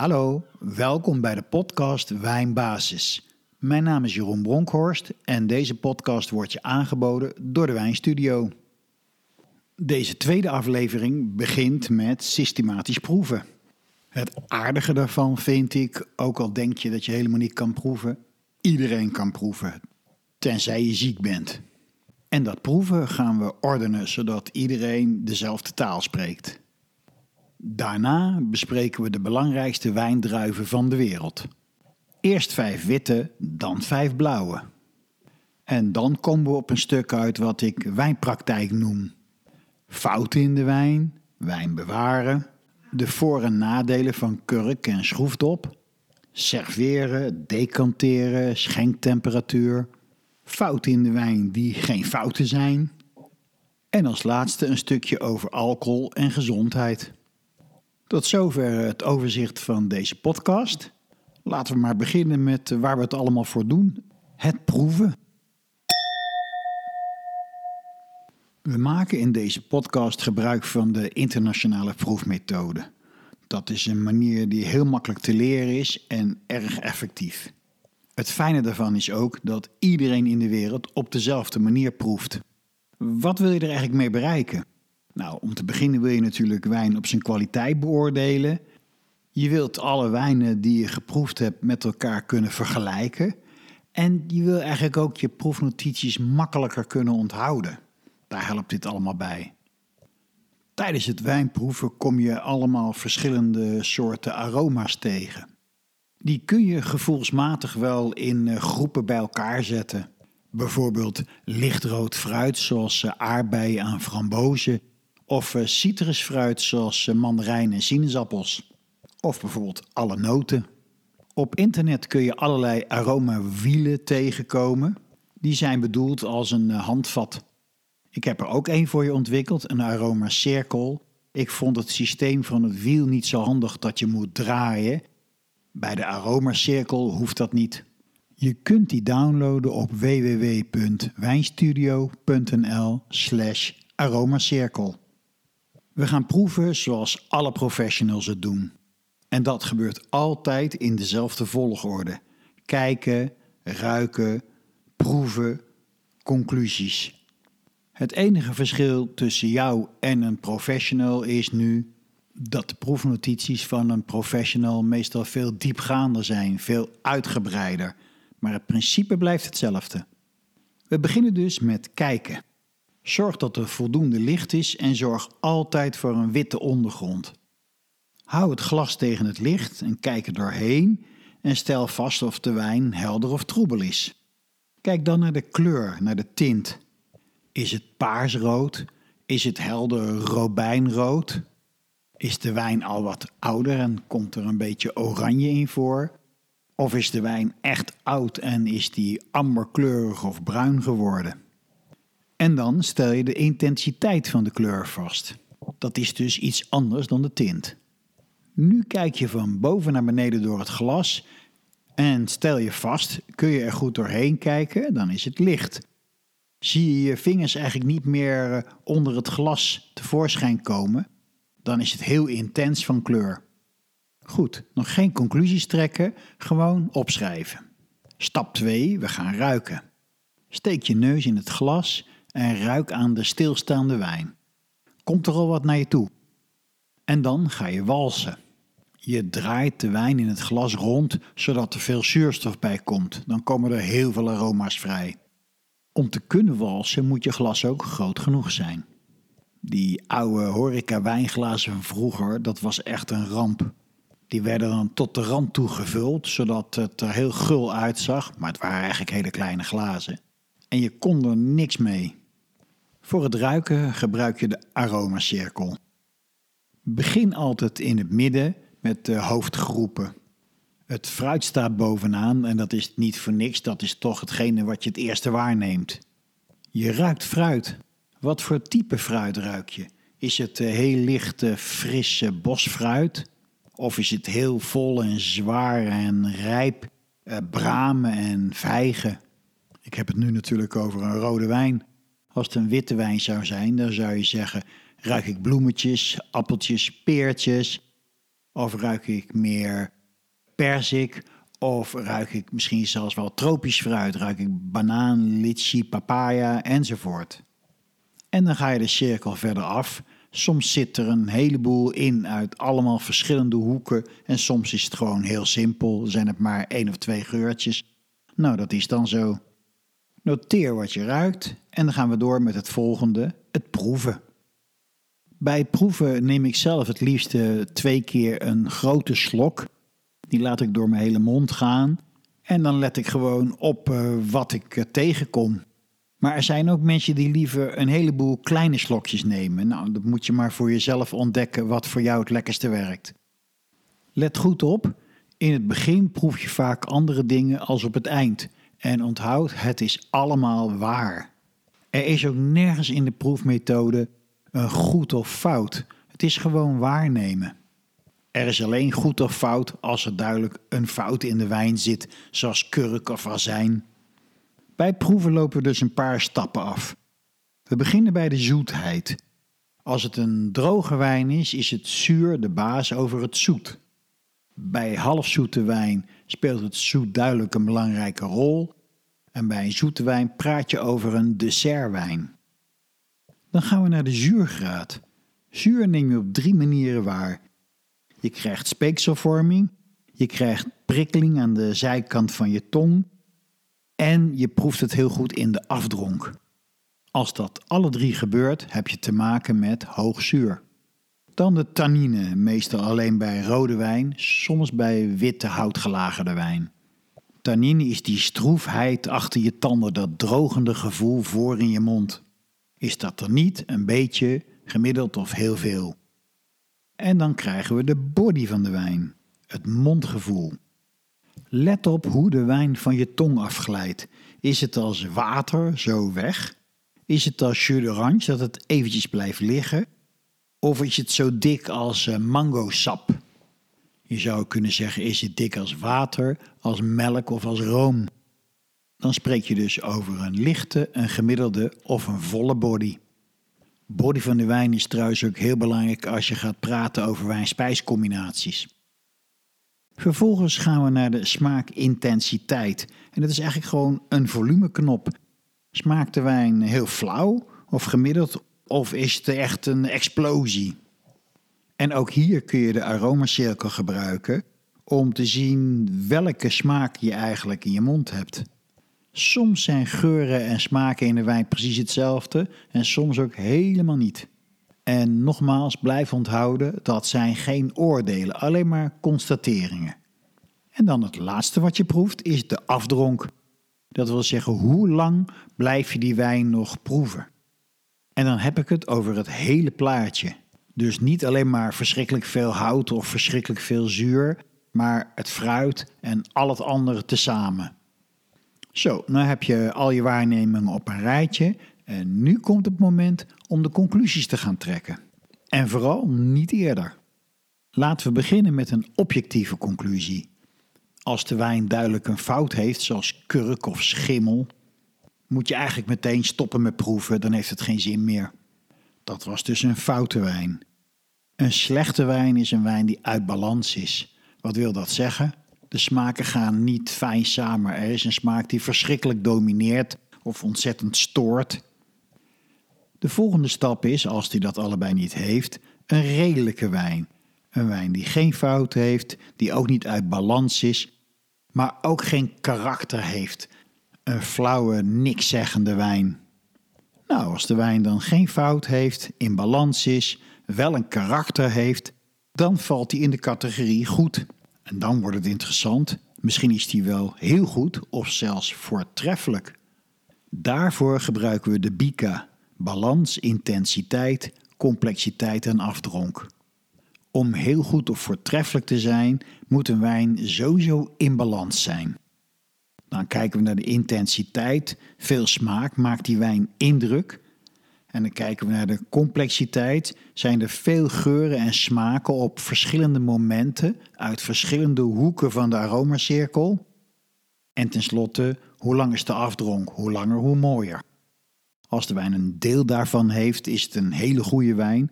Hallo, welkom bij de podcast Wijnbasis. Mijn naam is Jeroen Bronkhorst en deze podcast wordt je aangeboden door de Wijnstudio. Deze tweede aflevering begint met systematisch proeven. Het aardige daarvan vind ik, ook al denk je dat je helemaal niet kan proeven, iedereen kan proeven, tenzij je ziek bent. En dat proeven gaan we ordenen zodat iedereen dezelfde taal spreekt. Daarna bespreken we de belangrijkste wijndruiven van de wereld. Eerst vijf witte, dan vijf blauwe. En dan komen we op een stuk uit wat ik wijnpraktijk noem. Fouten in de wijn, wijn bewaren, de voor- en nadelen van kurk en schroefdop, serveren, decanteren, schenktemperatuur, fouten in de wijn die geen fouten zijn. En als laatste een stukje over alcohol en gezondheid. Tot zover het overzicht van deze podcast. Laten we maar beginnen met waar we het allemaal voor doen: het proeven. We maken in deze podcast gebruik van de internationale proefmethode. Dat is een manier die heel makkelijk te leren is en erg effectief. Het fijne daarvan is ook dat iedereen in de wereld op dezelfde manier proeft. Wat wil je er eigenlijk mee bereiken? Nou, om te beginnen wil je natuurlijk wijn op zijn kwaliteit beoordelen. Je wilt alle wijnen die je geproefd hebt met elkaar kunnen vergelijken. En je wil eigenlijk ook je proefnotities makkelijker kunnen onthouden. Daar helpt dit allemaal bij. Tijdens het wijnproeven kom je allemaal verschillende soorten aroma's tegen. Die kun je gevoelsmatig wel in eh, groepen bij elkaar zetten. Bijvoorbeeld lichtrood fruit zoals eh, aardbeien aan frambozen of eh, citrusfruit zoals mandarijn en sinaasappels. Of bijvoorbeeld alle noten. Op internet kun je allerlei aromawielen tegenkomen. Die zijn bedoeld als een handvat. Ik heb er ook één voor je ontwikkeld, een aroma cirkel. Ik vond het systeem van het wiel niet zo handig dat je moet draaien. Bij de aromacirkel hoeft dat niet. Je kunt die downloaden op www.wijnstudio.nl slash aromacirkel. We gaan proeven zoals alle professionals het doen. En dat gebeurt altijd in dezelfde volgorde. Kijken, ruiken, proeven, conclusies. Het enige verschil tussen jou en een professional is nu dat de proefnotities van een professional meestal veel diepgaander zijn, veel uitgebreider. Maar het principe blijft hetzelfde. We beginnen dus met kijken. Zorg dat er voldoende licht is en zorg altijd voor een witte ondergrond. Hou het glas tegen het licht en kijk er doorheen en stel vast of de wijn helder of troebel is. Kijk dan naar de kleur, naar de tint. Is het paarsrood? Is het helder robijnrood? Is de wijn al wat ouder en komt er een beetje oranje in voor? Of is de wijn echt oud en is die amberkleurig of bruin geworden? En dan stel je de intensiteit van de kleur vast. Dat is dus iets anders dan de tint. Nu kijk je van boven naar beneden door het glas en stel je vast, kun je er goed doorheen kijken, dan is het licht. Zie je je vingers eigenlijk niet meer eh, onder het glas tevoorschijn komen, dan is het heel intens van kleur. Goed, nog geen conclusies trekken, gewoon opschrijven. Stap 2, we gaan ruiken. Steek je neus in het glas en ruik aan de stilstaande wijn. Komt er al wat naar je toe? En dan ga je walsen. Je draait de wijn in het glas rond zodat er veel zuurstof bij komt. Dan komen er heel veel aroma's vrij. Om te kunnen walsen moet je glas ook groot genoeg zijn. Die oude horeca wijnglazen van vroeger, dat was echt een ramp. Die werden dan tot de rand toe gevuld, zodat het er heel gul uitzag, maar het waren eigenlijk hele kleine glazen. En je kon er niks mee. Voor het ruiken gebruik je de aromacirkel. Begin altijd in het midden met de hoofdgroepen. Het fruit staat bovenaan en dat is niet voor niks, dat is toch hetgene wat je het eerste waarneemt. Je ruikt fruit. Wat voor type fruit ruik je? Is het eh, heel lichte, frisse bosfruit? Of is het heel vol en zwaar en rijp, eh, bramen en vijgen? Ik heb het nu natuurlijk over een rode wijn. Als het een witte wijn zou zijn, dan zou je zeggen: ruik ik bloemetjes, appeltjes, peertjes. Of ruik ik meer perzik? Of ruik ik misschien zelfs wel tropisch fruit? Ruik ik banaan, litchi, papaya enzovoort? En dan ga je de cirkel verder af. Soms zit er een heleboel in uit allemaal verschillende hoeken. En soms is het gewoon heel simpel. Zijn het maar één of twee geurtjes. Nou, dat is dan zo. Noteer wat je ruikt en dan gaan we door met het volgende, het proeven. Bij proeven neem ik zelf het liefst twee keer een grote slok. Die laat ik door mijn hele mond gaan. En dan let ik gewoon op uh, wat ik uh, tegenkom. Maar er zijn ook mensen die liever een heleboel kleine slokjes nemen. Nou, dat moet je maar voor jezelf ontdekken wat voor jou het lekkerste werkt. Let goed op, in het begin proef je vaak andere dingen als op het eind. En onthoud, het is allemaal waar. Er is ook nergens in de proefmethode een goed of fout. Het is gewoon waarnemen. Er is alleen goed of fout als er duidelijk een fout in de wijn zit, zoals kurk of azijn. Bij proeven lopen we dus een paar stappen af. We beginnen bij de zoetheid. Als het een droge wijn is, is het zuur de baas over het zoet. Bij halfzoete wijn speelt het zoet duidelijk een belangrijke rol. En bij een zoete wijn praat je over een dessertwijn. Dan gaan we naar de zuurgraad. Zuur neem je op drie manieren waar. Je krijgt speekselvorming, je krijgt prikkeling aan de zijkant van je tong en je proeft het heel goed in de afdronk. Als dat alle drie gebeurt, heb je te maken met hoog zuur. Dan de tannine, meestal alleen bij rode wijn, soms bij witte houtgelagerde wijn. Tannine is die stroefheid achter je tanden, dat drogende gevoel voor in je mond. Is dat er niet, een beetje, gemiddeld of heel veel. En dan krijgen we de body van de wijn, het mondgevoel. Let op hoe de wijn van je tong afglijdt. Is het als water zo weg? Is het als jus d'orange dat het eventjes blijft liggen? Of is het zo dik als uh, mango-sap? Je zou kunnen zeggen, is het dik als water, als melk of als room? Dan spreek je dus over een lichte, een gemiddelde of een volle body. Body van de wijn is trouwens ook heel belangrijk als je gaat praten over wijn-spijscombinaties. Vervolgens gaan we naar de smaakintensiteit. En dat is eigenlijk gewoon een volumeknop. Smaakt de wijn heel flauw of gemiddeld of is het echt een explosie? En ook hier kun je de aromacirkel gebruiken om te zien welke smaak je eigenlijk in je mond hebt. Soms zijn geuren en smaken in de wijn precies hetzelfde en soms ook helemaal niet. En nogmaals, blijf onthouden, dat zijn geen oordelen, alleen maar constateringen. En dan het laatste wat je proeft is de afdronk. Dat wil zeggen, hoe lang blijf je die wijn nog proeven? En dan heb ik het over het hele plaatje. Dus niet alleen maar verschrikkelijk veel hout of verschrikkelijk veel zuur, maar het fruit en al het andere tezamen. Zo, nu heb je al je waarnemingen op een rijtje en nu komt het moment om de conclusies te gaan trekken. En vooral niet eerder. Laten we beginnen met een objectieve conclusie. Als de wijn duidelijk een fout heeft, zoals kurk of schimmel, moet je eigenlijk meteen stoppen met proeven, dan heeft het geen zin meer. Dat was dus een foute wijn. Een slechte wijn is een wijn die uit balans is. Wat wil dat zeggen? De smaken gaan niet fijn samen. Er is een smaak die verschrikkelijk domineert of ontzettend stoort. De volgende stap is, als hij dat allebei niet heeft, een redelijke wijn. Een wijn die geen fout heeft, die ook niet uit balans is, maar ook geen karakter heeft. Een flauwe, nikszeggende wijn. Nou, als de wijn dan geen fout heeft, in balans is, wel een karakter heeft, dan valt hij in de categorie goed. En dan wordt het interessant. Misschien is die wel heel goed of zelfs voortreffelijk. Daarvoor gebruiken we de BICA: balans, intensiteit, complexiteit en afdronk. Om heel goed of voortreffelijk te zijn, moet een wijn sowieso in balans zijn. Dan kijken we naar de intensiteit. Veel smaak maakt die wijn indruk. En dan kijken we naar de complexiteit. Zijn er veel geuren en smaken op verschillende momenten uit verschillende hoeken van de aromacirkel? En tenslotte, hoe lang is de afdronk? Hoe langer, hoe mooier. Als de wijn een deel daarvan heeft, is het een hele goede wijn.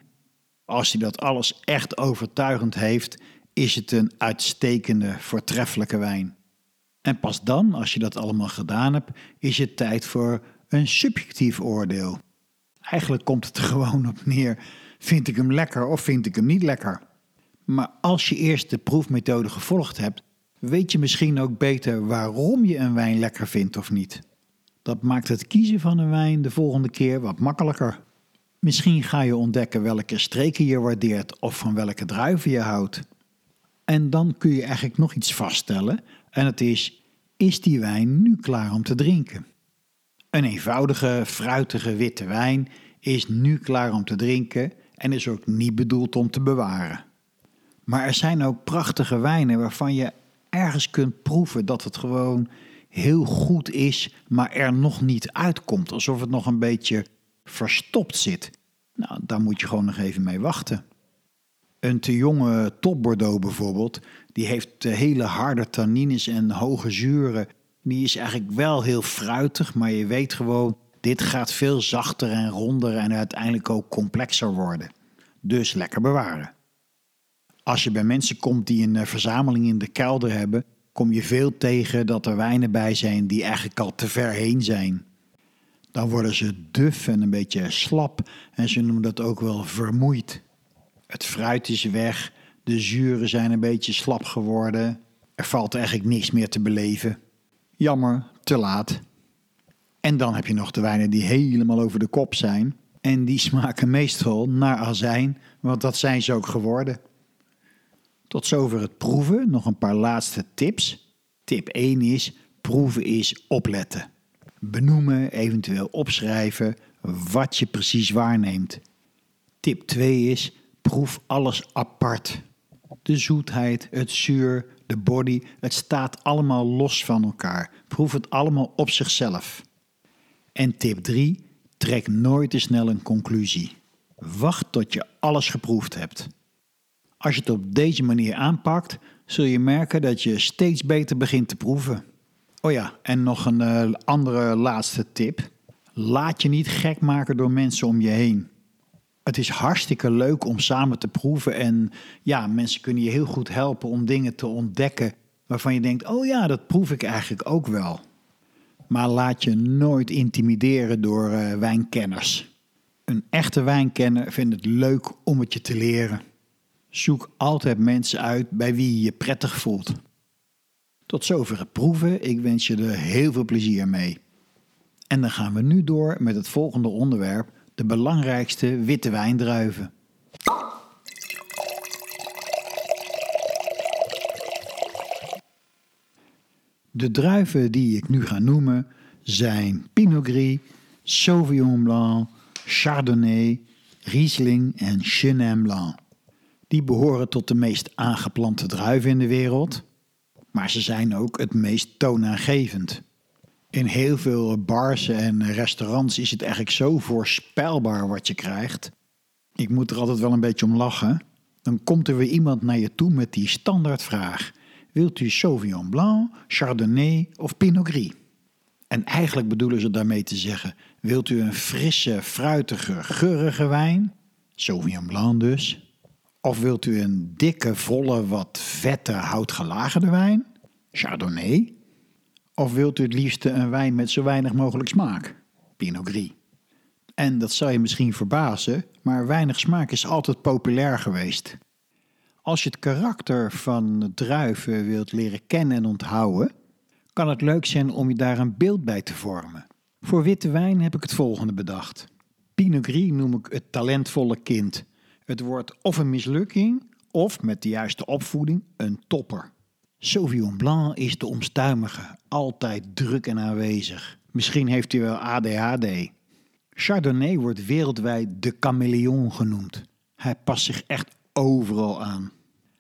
Als hij dat alles echt overtuigend heeft, is het een uitstekende, voortreffelijke wijn. En pas dan, als je dat allemaal gedaan hebt, is het tijd voor een subjectief oordeel. Eigenlijk komt het er gewoon op neer: vind ik hem lekker of vind ik hem niet lekker? Maar als je eerst de proefmethode gevolgd hebt, weet je misschien ook beter waarom je een wijn lekker vindt of niet. Dat maakt het kiezen van een wijn de volgende keer wat makkelijker. Misschien ga je ontdekken welke streken je waardeert of van welke druiven je houdt. En dan kun je eigenlijk nog iets vaststellen en het is: is die wijn nu klaar om te drinken? Een eenvoudige, fruitige witte wijn is nu klaar om te drinken en is ook niet bedoeld om te bewaren. Maar er zijn ook prachtige wijnen waarvan je ergens kunt proeven dat het gewoon heel goed is, maar er nog niet uitkomt. Alsof het nog een beetje verstopt zit. Nou, daar moet je gewoon nog even mee wachten. Een te jonge top Bordeaux bijvoorbeeld, die heeft hele harde tannines en hoge zuren. Die is eigenlijk wel heel fruitig, maar je weet gewoon, dit gaat veel zachter en ronder en uiteindelijk ook complexer worden. Dus lekker bewaren. Als je bij mensen komt die een eh, verzameling in de kelder hebben, kom je veel tegen dat er wijnen bij zijn die eigenlijk al te ver heen zijn. Dan worden ze duf en een beetje slap en ze noemen dat ook wel vermoeid. Het fruit is weg, de zuren zijn een beetje slap geworden. Er valt eigenlijk niks meer te beleven. Jammer, te laat. En dan heb je nog de wijnen die helemaal over de kop zijn. En die smaken meestal naar azijn, want dat zijn ze ook geworden. Tot zover het proeven. Nog een paar laatste tips. Tip 1 is: proeven is opletten. Benoemen, eventueel opschrijven wat je precies waarneemt. Tip 2 is: proef alles apart. De zoetheid, het zuur, de body, het staat allemaal los van elkaar. Proef het allemaal op zichzelf. En tip 3: trek nooit te snel een conclusie. Wacht tot je alles geproefd hebt. Als je het op deze manier aanpakt, zul je merken dat je steeds beter begint te proeven. Oh ja, en nog een uh, andere laatste tip. Laat je niet gek maken door mensen om je heen. Het is hartstikke leuk om samen te proeven en ja, mensen kunnen je heel goed helpen om dingen te ontdekken waarvan je denkt, oh ja, dat proef ik eigenlijk ook wel. Maar laat je nooit intimideren door uh, wijnkenners. Een echte wijnkenner vindt het leuk om het je te leren. Zoek altijd mensen uit bij wie je je prettig voelt. Tot zover het proeven. Ik wens je er heel veel plezier mee. En dan gaan we nu door met het volgende onderwerp: de belangrijkste witte wijndruiven. De druiven die ik nu ga noemen zijn Pinot Gris, Sauvignon Blanc, Chardonnay, Riesling en Chenin Blanc. Die behoren tot de meest aangeplante druiven in de wereld, maar ze zijn ook het meest toonaangevend. In heel veel bars en restaurants is het eigenlijk zo voorspelbaar wat je krijgt. Ik moet er altijd wel een beetje om lachen. Dan komt er weer iemand naar je toe met die standaardvraag: Wilt u Sauvignon Blanc, Chardonnay of Pinot Gris? En eigenlijk bedoelen ze daarmee te zeggen: Wilt u een frisse, fruitige, geurige wijn? Sauvignon Blanc dus. Of wilt u een dikke, volle, wat vette, houtgelagerde wijn? Chardonnay. Of wilt u het liefste een wijn met zo weinig mogelijk smaak? Pinot Gris. En dat zou je misschien verbazen, maar weinig smaak is altijd populair geweest. Als je het karakter van druiven wilt leren kennen en onthouden, kan het leuk zijn om je daar een beeld bij te vormen. Voor witte wijn heb ik het volgende bedacht. Pinot Gris noem ik het talentvolle kind het wordt of een mislukking of met de juiste opvoeding een topper. Sauvignon Blanc is de omstuimige, altijd druk en aanwezig. Misschien heeft hij wel ADHD. Chardonnay wordt wereldwijd de chameleon genoemd. Hij past zich echt overal aan.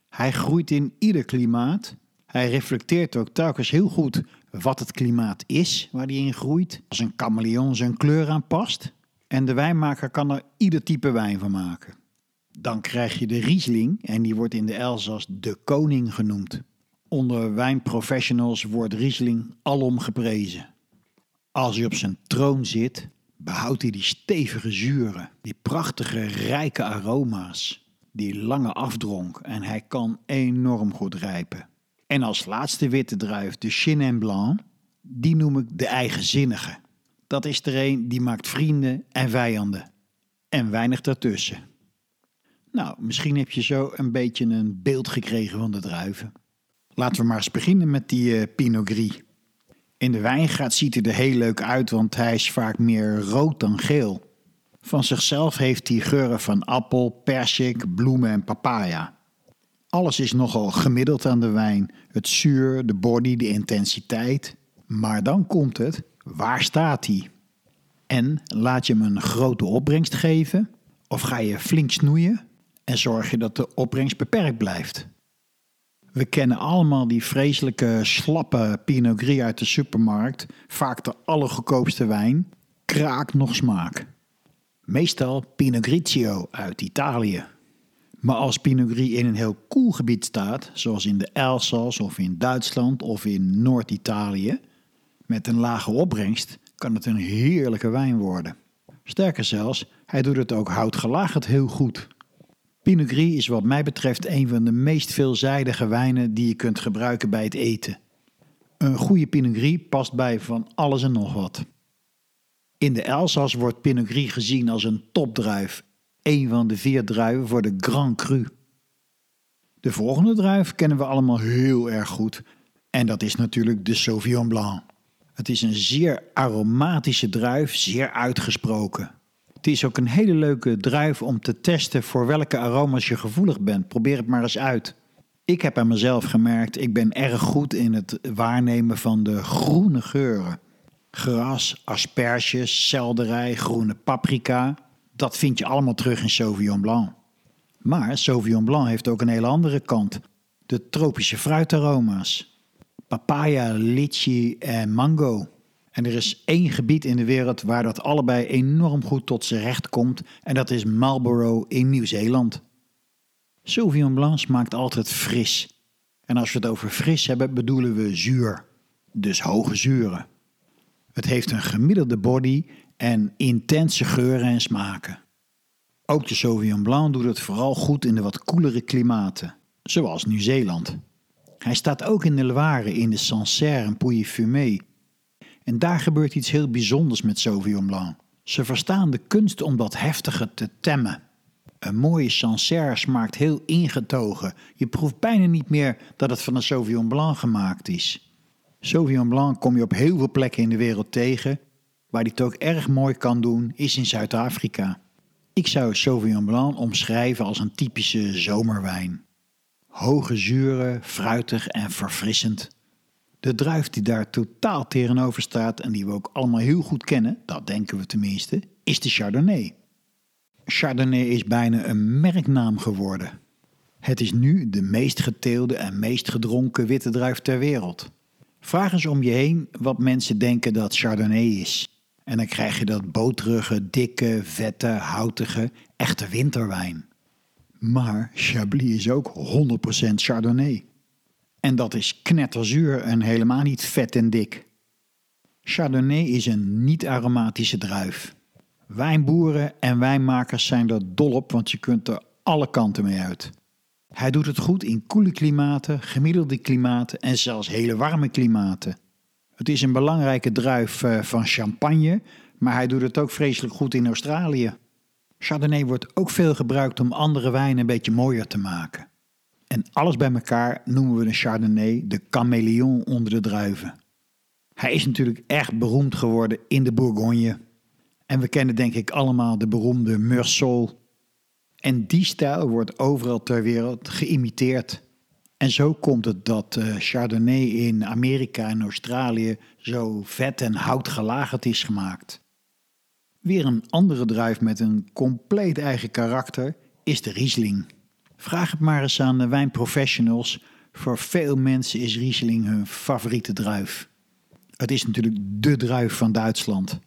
Hij groeit in ieder klimaat. Hij reflecteert ook telkens heel goed wat het klimaat is waar hij in groeit. Als een chameleon zijn kleur aanpast. En de wijnmaker kan er ieder type wijn van maken. Dan krijg je de Riesling en die wordt in de Elzas de koning genoemd. Onder wijnprofessionals wordt Riesling alom geprezen. Als hij op zijn troon zit, behoudt hij die stevige zuren, die prachtige rijke aroma's. die lange afdronk en hij kan enorm goed rijpen. En als laatste witte druif de Chenin Blanc, die noem ik de eigenzinnige. Dat is er een die maakt vrienden en vijanden. En weinig daartussen. Nou, misschien heb je zo een beetje een beeld gekregen van de druiven. Laten we maar eens beginnen met die uh, Pinot Gris. In de wijngaard ziet hij er heel leuk uit, want hij is vaak meer rood dan geel. Van zichzelf heeft hij geuren van appel, persik, bloemen en papaya. Alles is nogal gemiddeld aan de wijn. Het zuur, de body, de intensiteit. Maar dan komt het, waar staat hij? En laat je hem een grote opbrengst geven? Of ga je flink snoeien en zorg je dat de opbrengst beperkt blijft? We kennen allemaal die vreselijke slappe Pinot Gris uit de supermarkt, vaak de allergoedkoopste wijn, kraak nog smaak. Meestal Pinot Grigio uit Italië. Maar als Pinot Gris in een heel koel gebied staat, zoals in de Elzas of in Duitsland of in Noord-Italië, met een lage opbrengst, kan het een heerlijke wijn worden. Sterker zelfs, hij doet het ook houtgelagerd heel goed. Pinot Gris is wat mij betreft een van de meest veelzijdige wijnen die je kunt gebruiken bij het eten. Een goede Pinot Gris past bij van alles en nog wat. In de Elzas wordt Pinot Gris gezien als een topdruif, een van de vier druiven voor de Grand Cru. De volgende druif kennen we allemaal heel erg goed en dat is natuurlijk de Sauvignon Blanc. Het is een zeer aromatische druif, zeer uitgesproken. Het is ook een hele leuke druif om te testen voor welke aroma's je gevoelig bent. Probeer het maar eens uit. Ik heb aan mezelf gemerkt, ik ben erg goed in het waarnemen van de groene geuren. Gras, asperges, selderij, groene paprika. Dat vind je allemaal terug in Sauvignon Blanc. Maar Sauvignon Blanc heeft ook een hele andere kant. De tropische fruitaroma's. Papaya, litchi en mango. En er is één gebied in de wereld waar dat allebei enorm goed tot zijn recht komt. En dat is Marlborough in Nieuw-Zeeland. Sauvignon Blanc smaakt altijd fris. En als we het over fris hebben, bedoelen we zuur. Dus hoge zuren. Het heeft een gemiddelde body en intense geuren en smaken. Ook de Sauvignon Blanc doet het vooral goed in de wat koelere klimaten, zoals Nieuw-Zeeland. Hij staat ook in de Loire, in de Sancerre en Pouilly-Fumé. En daar gebeurt iets heel bijzonders met Sauvignon Blanc. Ze verstaan de kunst om dat heftige te temmen. Een mooie Sancerre smaakt heel ingetogen. Je proeft bijna niet meer dat het van een Sauvignon Blanc gemaakt is. Sauvignon Blanc kom je op heel veel plekken in de wereld tegen. Waar die het ook erg mooi kan doen, is in Zuid-Afrika. Ik zou Sauvignon Blanc omschrijven als een typische zomerwijn. Hoge zuren, fruitig en verfrissend. De druif die daar totaal tegenover staat en die we ook allemaal heel goed kennen, dat denken we tenminste, is de Chardonnay. Chardonnay is bijna een merknaam geworden. Het is nu de meest geteelde en meest gedronken witte druif ter wereld. Vraag eens om je heen wat mensen denken dat Chardonnay is. En dan krijg je dat boterige, dikke, vette, houtige, echte winterwijn. Maar Chablis is ook 100% Chardonnay. En dat is knetterzuur en helemaal niet vet en dik. Chardonnay is een niet-aromatische druif. Wijnboeren en wijnmakers zijn er dol op, want je kunt er alle kanten mee uit. Hij doet het goed in koele klimaten, gemiddelde klimaten en zelfs hele warme klimaten. Het is een belangrijke druif eh, van champagne, maar hij doet het ook vreselijk goed in Australië. Chardonnay wordt ook veel gebruikt om andere wijnen een beetje mooier te maken. En alles bij elkaar noemen we een Chardonnay de chameleon onder de druiven. Hij is natuurlijk echt beroemd geworden in de Bourgogne. En we kennen denk ik allemaal de beroemde Meursault en die stijl wordt overal ter wereld geïmiteerd. En zo komt het dat uh, Chardonnay in Amerika en Australië zo vet en houtgelagerd is gemaakt. Weer een andere druif met een compleet eigen karakter is de Riesling. Vraag het maar eens aan de wijnprofessionals. Voor veel mensen is Riesling hun favoriete druif. Het is natuurlijk de druif van Duitsland.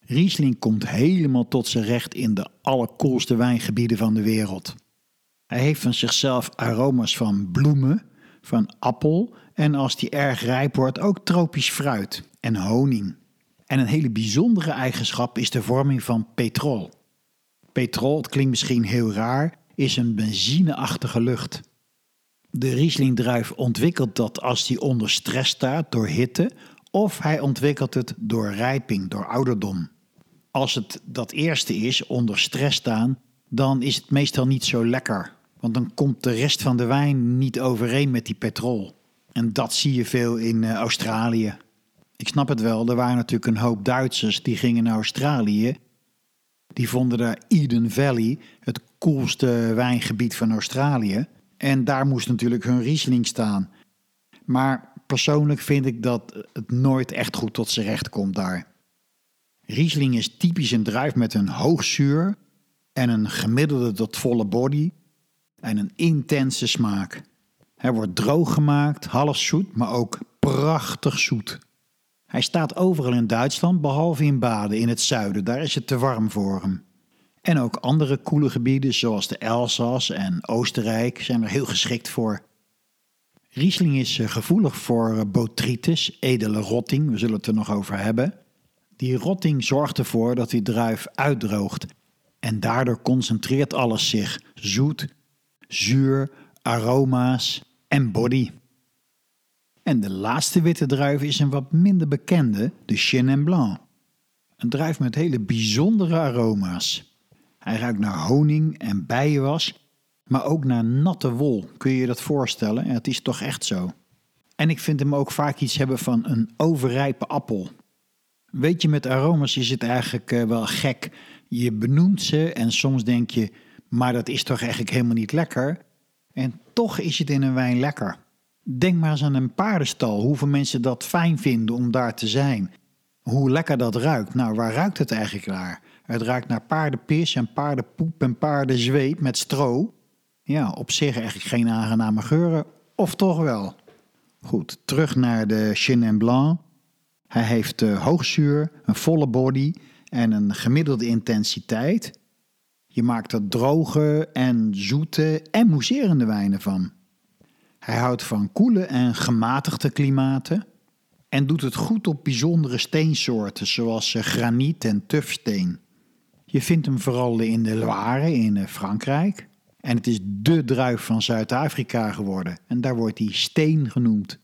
Riesling komt helemaal tot zijn recht in de allerkoelste wijngebieden van de wereld. Hij heeft van zichzelf aroma's van bloemen, van appel en als die erg rijp wordt ook tropisch fruit en honing. En een hele bijzondere eigenschap is de vorming van petrol. Petrol, het klinkt misschien heel raar, is een benzineachtige lucht. De Riesling-druif ontwikkelt dat als hij onder stress staat door hitte, of hij ontwikkelt het door rijping, door ouderdom. Als het dat eerste is, onder stress staan, dan is het meestal niet zo lekker. Want dan komt de rest van de wijn niet overeen met die petrol. En dat zie je veel in uh, Australië. Ik snap het wel, er waren natuurlijk een hoop Duitsers die gingen naar Australië. Die vonden daar Eden Valley het coolste wijngebied van Australië. En daar moest natuurlijk hun Riesling staan. Maar persoonlijk vind ik dat het nooit echt goed tot zijn recht komt daar. Riesling is typisch een druif met een hoog zuur en een gemiddelde tot volle body en een intense smaak. Hij wordt droog gemaakt, half zoet, maar ook prachtig zoet. Hij staat overal in Duitsland, behalve in Baden in het zuiden, daar is het te warm voor hem. En ook andere koele gebieden, zoals de Elzas en Oostenrijk, zijn er heel geschikt voor. Riesling is eh, gevoelig voor eh, botrytis, edele rotting, we zullen het er nog over hebben. Die rotting zorgt ervoor dat die druif uitdroogt en daardoor concentreert alles zich: zoet, zuur, aroma's en body. En de laatste witte druif is een wat minder bekende, de Chenin Blanc. Een druif met hele bijzondere aroma's. Hij ruikt naar honing en bijenwas, maar ook naar natte wol. Kun je je dat voorstellen? het is toch echt zo. En ik vind hem ook vaak iets hebben van een overrijpe appel. Weet je, met aroma's is het eigenlijk eh, wel gek. Je benoemt ze en soms denk je, maar dat is toch eigenlijk helemaal niet lekker. En toch is het in een wijn lekker. Denk maar eens aan een paardenstal, hoeveel mensen dat fijn vinden om daar te zijn. Hoe lekker dat ruikt. Nou, waar ruikt het eigenlijk naar? Het ruikt naar paardenpis en paardenpoep en paardenzweet met stro. Ja, op zich eigenlijk geen aangename geuren, of toch wel? Goed, terug naar de Chenin Blanc. Hij heeft uh, hoogzuur, een volle body en een gemiddelde intensiteit. Je maakt er droge en zoete en mousserende wijnen van. Hij houdt van koele en gematigde klimaten en doet het goed op bijzondere steensoorten zoals eh, graniet en tufsteen. Je vindt hem vooral in de Loire in eh, Frankrijk. En het is dé druif van Zuid-Afrika geworden. En daar wordt hij steen genoemd.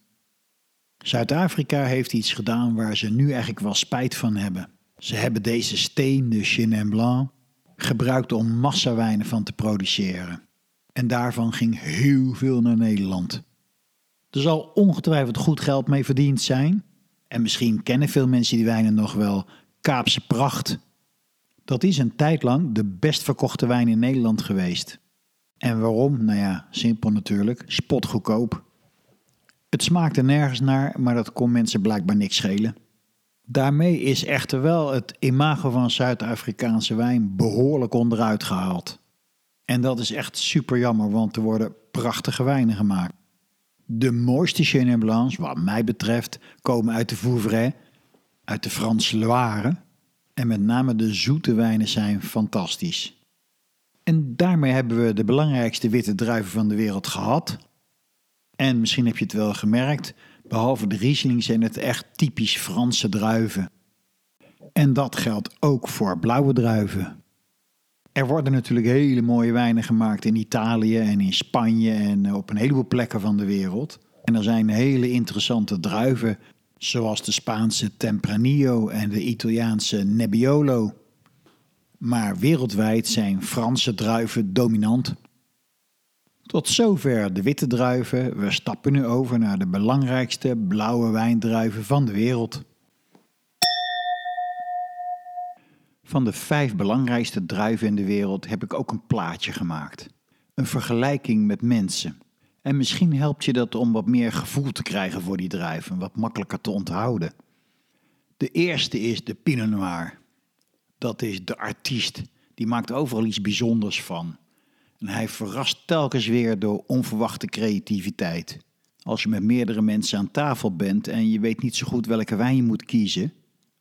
Zuid-Afrika heeft iets gedaan waar ze nu eigenlijk wel spijt van hebben. Ze hebben deze steen, de Chenin Blanc, gebruikt om massawijnen van te produceren. En daarvan ging heel veel naar Nederland. Er zal ongetwijfeld goed geld mee verdiend zijn. En misschien kennen veel mensen die wijnen nog wel Kaapse Pracht. Dat is een tijd lang de best verkochte wijn in Nederland geweest. En waarom? Nou ja, simpel natuurlijk, spotgoedkoop. Het smaakte nergens naar, maar dat kon mensen blijkbaar niks schelen. Daarmee is echter wel het imago van Zuid-Afrikaanse wijn behoorlijk onderuit gehaald. En dat is echt super jammer, want er worden prachtige wijnen gemaakt. De mooiste Chenin Blancs, wat mij betreft, komen uit de Vouvray, uit de Franse Loire. En met name de zoete wijnen zijn fantastisch. En daarmee hebben we de belangrijkste witte druiven van de wereld gehad. En misschien heb je het wel gemerkt, behalve de Riesling zijn het echt typisch Franse druiven. En dat geldt ook voor blauwe druiven. Er worden natuurlijk hele mooie wijnen gemaakt in Italië en in Spanje en op een heleboel plekken van de wereld. En er zijn hele interessante druiven, zoals de Spaanse Tempranillo en de Italiaanse Nebbiolo. Maar wereldwijd zijn Franse druiven dominant. Tot zover de witte druiven. We stappen nu over naar de belangrijkste blauwe wijndruiven van de wereld. Van de vijf belangrijkste druiven in de wereld heb ik ook een plaatje gemaakt. Een vergelijking met mensen. En misschien helpt je dat om wat meer gevoel te krijgen voor die druiven, wat makkelijker te onthouden. De eerste is de Pinot Noir. Dat is de artiest. Die maakt overal iets bijzonders van. En hij verrast telkens weer door onverwachte creativiteit. Als je met meerdere mensen aan tafel bent en je weet niet zo goed welke wijn je moet kiezen,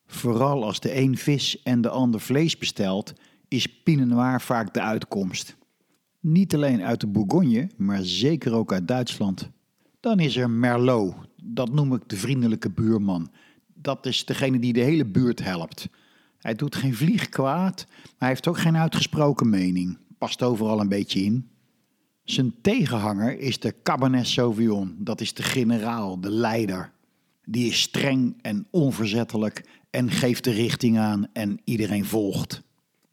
vooral als de een vis en de ander vlees bestelt, is Pinot Noir vaak de uitkomst. Niet alleen uit de Bourgogne, maar zeker ook uit Duitsland. Dan is er Merlot, dat noem ik de vriendelijke buurman. Dat is degene die de hele buurt helpt. Hij doet geen vlieg kwaad, maar hij heeft ook geen uitgesproken mening. past overal een beetje in. Zijn tegenhanger is de Cabernet Sauvignon. Dat is de generaal, de leider. Die is streng en onverzettelijk en geeft de richting aan en iedereen volgt.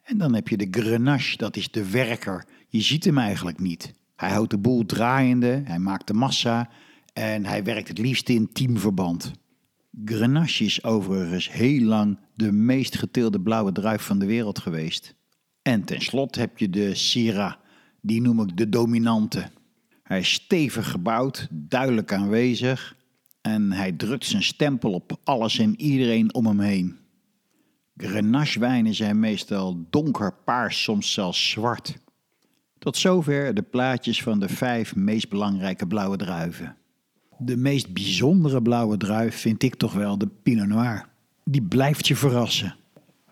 En dan heb je de Grenache, dat is de werker. Je ziet hem eigenlijk niet. Hij houdt de boel draaiende, hij maakt de massa en hij werkt het liefst in teamverband. Grenache is overigens heel lang de meest geteelde blauwe druif van de wereld geweest. En tenslotte heb je de Syrah, die noem ik de dominante. Hij is stevig gebouwd, duidelijk aanwezig en hij drukt zijn stempel op alles en iedereen om hem heen. Grenache-wijnen zijn meestal donkerpaars, soms zelfs zwart. Tot zover de plaatjes van de vijf meest belangrijke blauwe druiven. De meest bijzondere blauwe druif vind ik toch wel de Pinot Noir. Die blijft je verrassen.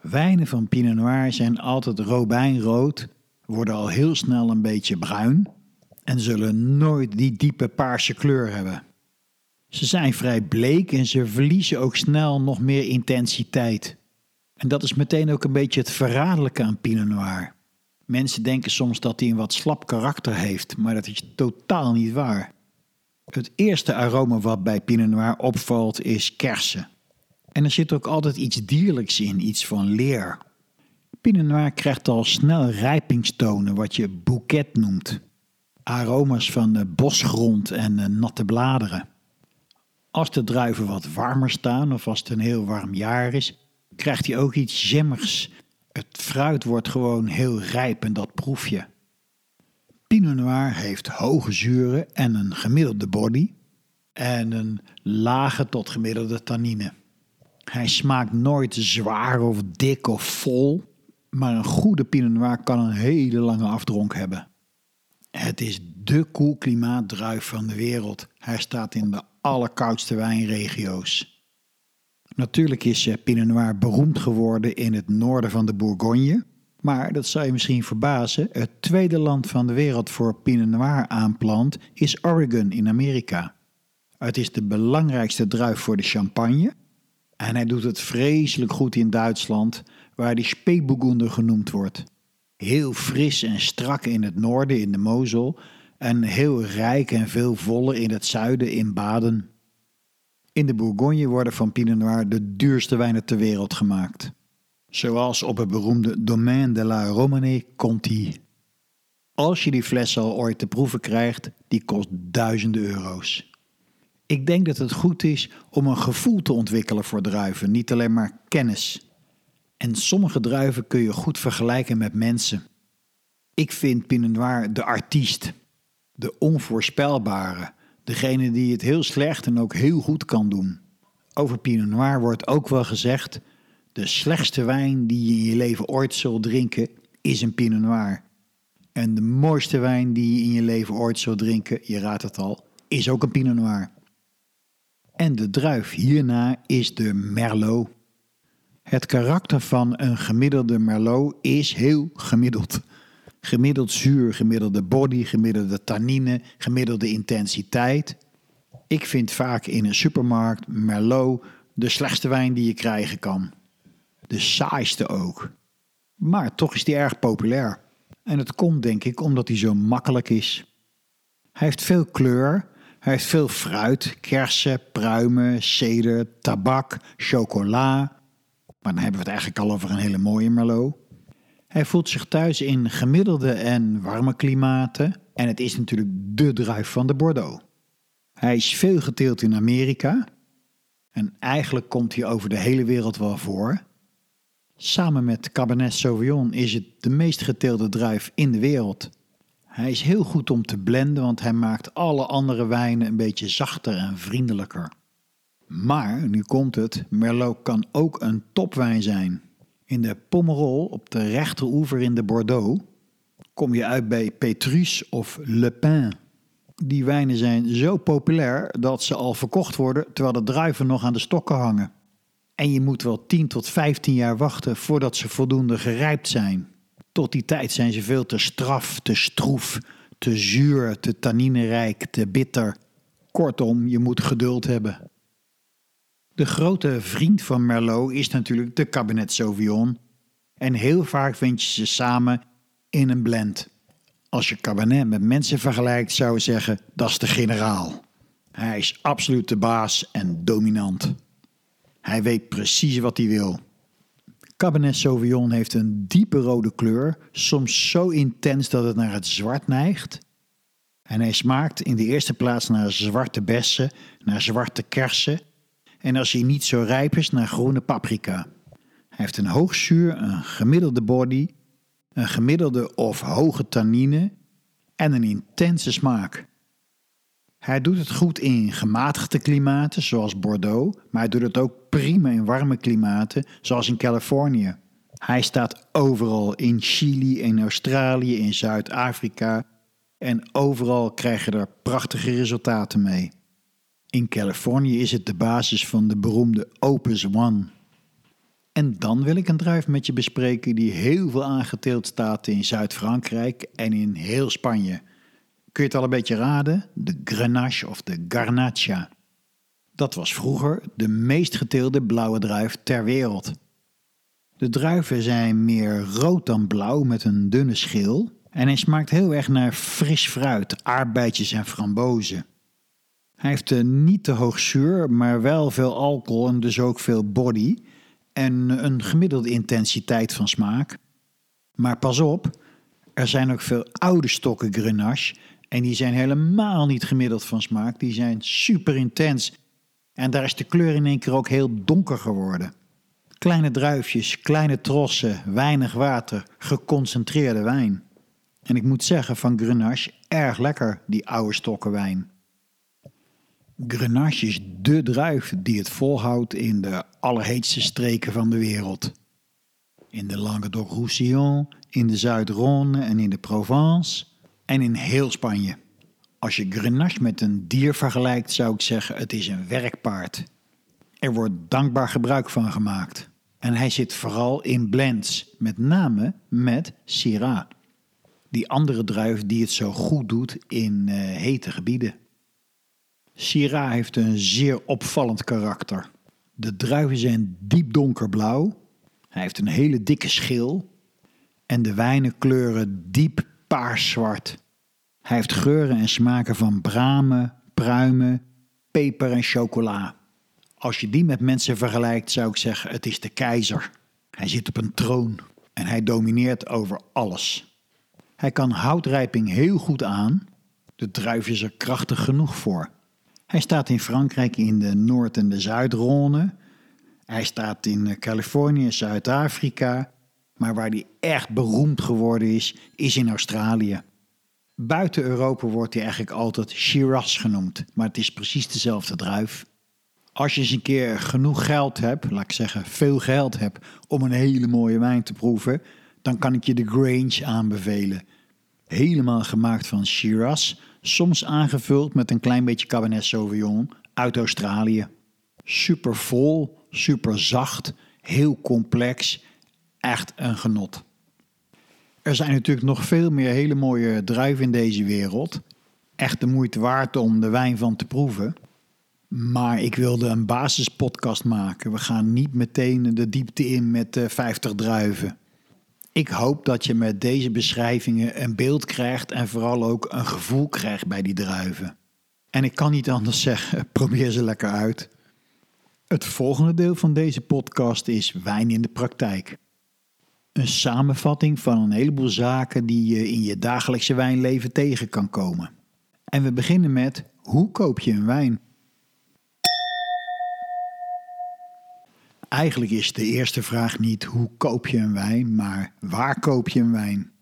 Wijnen van Pinot Noir zijn altijd robijnrood, worden al heel snel een beetje bruin en zullen nooit die diepe paarse kleur hebben. Ze zijn vrij bleek en ze verliezen ook snel nog meer intensiteit. En dat is meteen ook een beetje het verraderlijke aan Pinot Noir. Mensen denken soms dat hij een wat slap karakter heeft, maar dat is totaal niet waar. Het eerste aroma wat bij Pinot Noir opvalt is kersen. En er zit ook altijd iets dierlijks in, iets van leer. Pinot Noir krijgt al snel rijpingstonen, wat je bouquet noemt. Aroma's van bosgrond en natte bladeren. Als de druiven wat warmer staan of als het een heel warm jaar is, krijgt hij ook iets jemmigs. Het fruit wordt gewoon heel rijp en dat proef je. Pinot Noir heeft hoge zuren en een gemiddelde body en een lage tot gemiddelde tannine. Hij smaakt nooit zwaar of dik of vol, maar een goede Pinot Noir kan een hele lange afdronk hebben. Het is de koelklimaatdruif van de wereld. Hij staat in de allerkoudste wijnregio's. Natuurlijk is eh, Pinot Noir beroemd geworden in het noorden van de Bourgogne. Maar dat zou je misschien verbazen, het tweede land van de wereld voor Pinot Noir aanplant is Oregon in Amerika. Het is de belangrijkste druif voor de champagne. En hij doet het vreselijk goed in Duitsland, waar die Spätburgunder genoemd wordt. Heel fris en strak in het noorden in de Mosel en heel rijk en veel voller in het zuiden in Baden. In de Bourgogne worden van Pinot Noir de duurste wijnen ter wereld gemaakt. Zoals op het beroemde Domaine de la Romanée Conti. Als je die fles al ooit te proeven krijgt, die kost duizenden euro's. Ik denk dat het goed is om een gevoel te ontwikkelen voor druiven, niet alleen maar kennis. En sommige druiven kun je goed vergelijken met mensen. Ik vind Pinot Noir de artiest, de onvoorspelbare, degene die het heel slecht en ook heel goed kan doen. Over Pinot Noir wordt ook wel gezegd: de slechtste wijn die je in je leven ooit zult drinken is een Pinot Noir. En de mooiste wijn die je in je leven ooit zult drinken, je raadt het al, is ook een Pinot Noir. En de druif hierna is de Merlot. Het karakter van een gemiddelde Merlot is heel gemiddeld. Gemiddeld zuur, gemiddelde body, gemiddelde tannine, gemiddelde intensiteit. Ik vind vaak in een supermarkt Merlot de slechtste wijn die je krijgen kan. De saaiste ook. Maar toch is die erg populair. En het komt denk ik omdat hij zo makkelijk is. Hij heeft veel kleur, hij heeft veel fruit, kersen, pruimen, ceder, tabak, chocola. Maar dan hebben we het eigenlijk al over een hele mooie Merlot. Hij voelt zich thuis in gemiddelde en warme klimaten en het is natuurlijk de druif van de Bordeaux. Hij is veel geteeld in Amerika en eigenlijk komt hij over de hele wereld wel voor. Samen met Cabernet Sauvignon is het de meest geteelde druif in de wereld. Hij is heel goed om te blenden, want hij maakt alle andere wijnen een beetje zachter en vriendelijker. Maar, nu komt het, Merlot kan ook een topwijn zijn. In de Pomerol, op de rechteroever in de Bordeaux, kom je uit bij Petrus of Le Pin. Die wijnen zijn zo populair dat ze al verkocht worden terwijl de druiven nog aan de stokken hangen. En je moet wel 10 tot 15 jaar wachten voordat ze voldoende gerijpt zijn. Tot die tijd zijn ze veel te straf, te stroef, te zuur, te tanninerijk, te bitter. Kortom, je moet geduld hebben. De grote vriend van Merlot is natuurlijk de Cabernet Sauvignon. En heel vaak vind je ze samen in een blend. Als je Cabernet met mensen vergelijkt, zou je zeggen dat is de generaal. Hij is absoluut de baas en dominant. Hij weet precies wat hij wil. Cabernet Sauvignon heeft een diepe rode kleur, soms zo intens dat het naar het zwart neigt. En hij smaakt in de eerste plaats naar zwarte bessen, naar zwarte kersen en als hij niet zo rijp is, naar groene paprika. Hij heeft een hoog zuur, een gemiddelde body, een gemiddelde of hoge tannine en een intense smaak. Hij doet het goed in gematigde klimaten, zoals Bordeaux, maar hij doet het ook prima in warme klimaten, zoals in Californië. Hij staat overal in Chili, in Australië, in Zuid-Afrika en overal krijg je er prachtige resultaten mee. In Californië is het de basis van de beroemde Opus One. En dan wil ik een druif met je bespreken die heel veel aangeteeld staat in Zuid-Frankrijk en in heel Spanje. Kun je het al een beetje raden? De Grenache of de Garnacha. Dat was vroeger de meest geteelde blauwe druif ter wereld. De druiven zijn meer rood dan blauw met een dunne schil en hij smaakt heel erg naar fris fruit, aardbeidjes en frambozen. Hij heeft een niet te hoog zuur, maar wel veel alcohol en dus ook veel body en een gemiddelde intensiteit van smaak. Maar pas op, er zijn ook veel oude stokken Grenache en die zijn helemaal niet gemiddeld van smaak. Die zijn super intens en daar is de kleur in één keer ook heel donker geworden. Kleine druifjes, kleine trossen, weinig water, geconcentreerde wijn. En ik moet zeggen van Grenache erg lekker, die oude stokken wijn. Grenache is dé druif die het volhoudt in de allerheetste streken van de wereld. In de Languedoc-Roussillon, in de Zuid-Rhône en in de Provence en in heel Spanje. Als je Grenache met een dier vergelijkt, zou ik zeggen: het is een werkpaard. Er wordt dankbaar gebruik van gemaakt. En hij zit vooral in blends, met name met Syrah. Die andere druif die het zo goed doet in uh, hete gebieden. Syrah heeft een zeer opvallend karakter. De druiven zijn diep donkerblauw. Hij heeft een hele dikke schil. En de wijnen kleuren diep paarzwart. Hij heeft geuren en smaken van bramen, pruimen, peper en chocola. Als je die met mensen vergelijkt, zou ik zeggen: het is de keizer. Hij zit op een troon en hij domineert over alles. Hij kan houtrijping heel goed aan. De druif is er krachtig genoeg voor. Hij staat in Frankrijk in de Noord- en de Zuid-Rhône. Hij staat in Californië, Zuid-Afrika. Maar waar hij echt beroemd geworden is, is in Australië. Buiten Europa wordt hij eigenlijk altijd Shiraz genoemd, maar het is precies dezelfde druif. Als je eens een keer genoeg geld hebt, laat ik zeggen veel geld hebt, om een hele mooie wijn te proeven, dan kan ik je de Grange aanbevelen. Helemaal gemaakt van Shiraz, soms aangevuld met een klein beetje Cabernet Sauvignon uit Australië. Super vol, super zacht, heel complex, echt een genot. Er zijn natuurlijk nog veel meer hele mooie druiven in deze wereld. Echt de moeite waard om de wijn van te proeven. Maar ik wilde een basispodcast maken. We gaan niet meteen de diepte in met 50 eh, druiven. Ik hoop dat je met deze beschrijvingen een beeld krijgt en vooral ook een gevoel krijgt bij die druiven. En ik kan niet anders zeggen, probeer ze lekker uit. Het volgende deel van deze podcast is wijn in de praktijk. Een samenvatting van een heleboel zaken die je in je dagelijkse wijnleven tegen kan komen. En we beginnen met hoe koop je een wijn? Eigenlijk is de eerste vraag niet hoe koop je een wijn, maar waar koop je een wijn?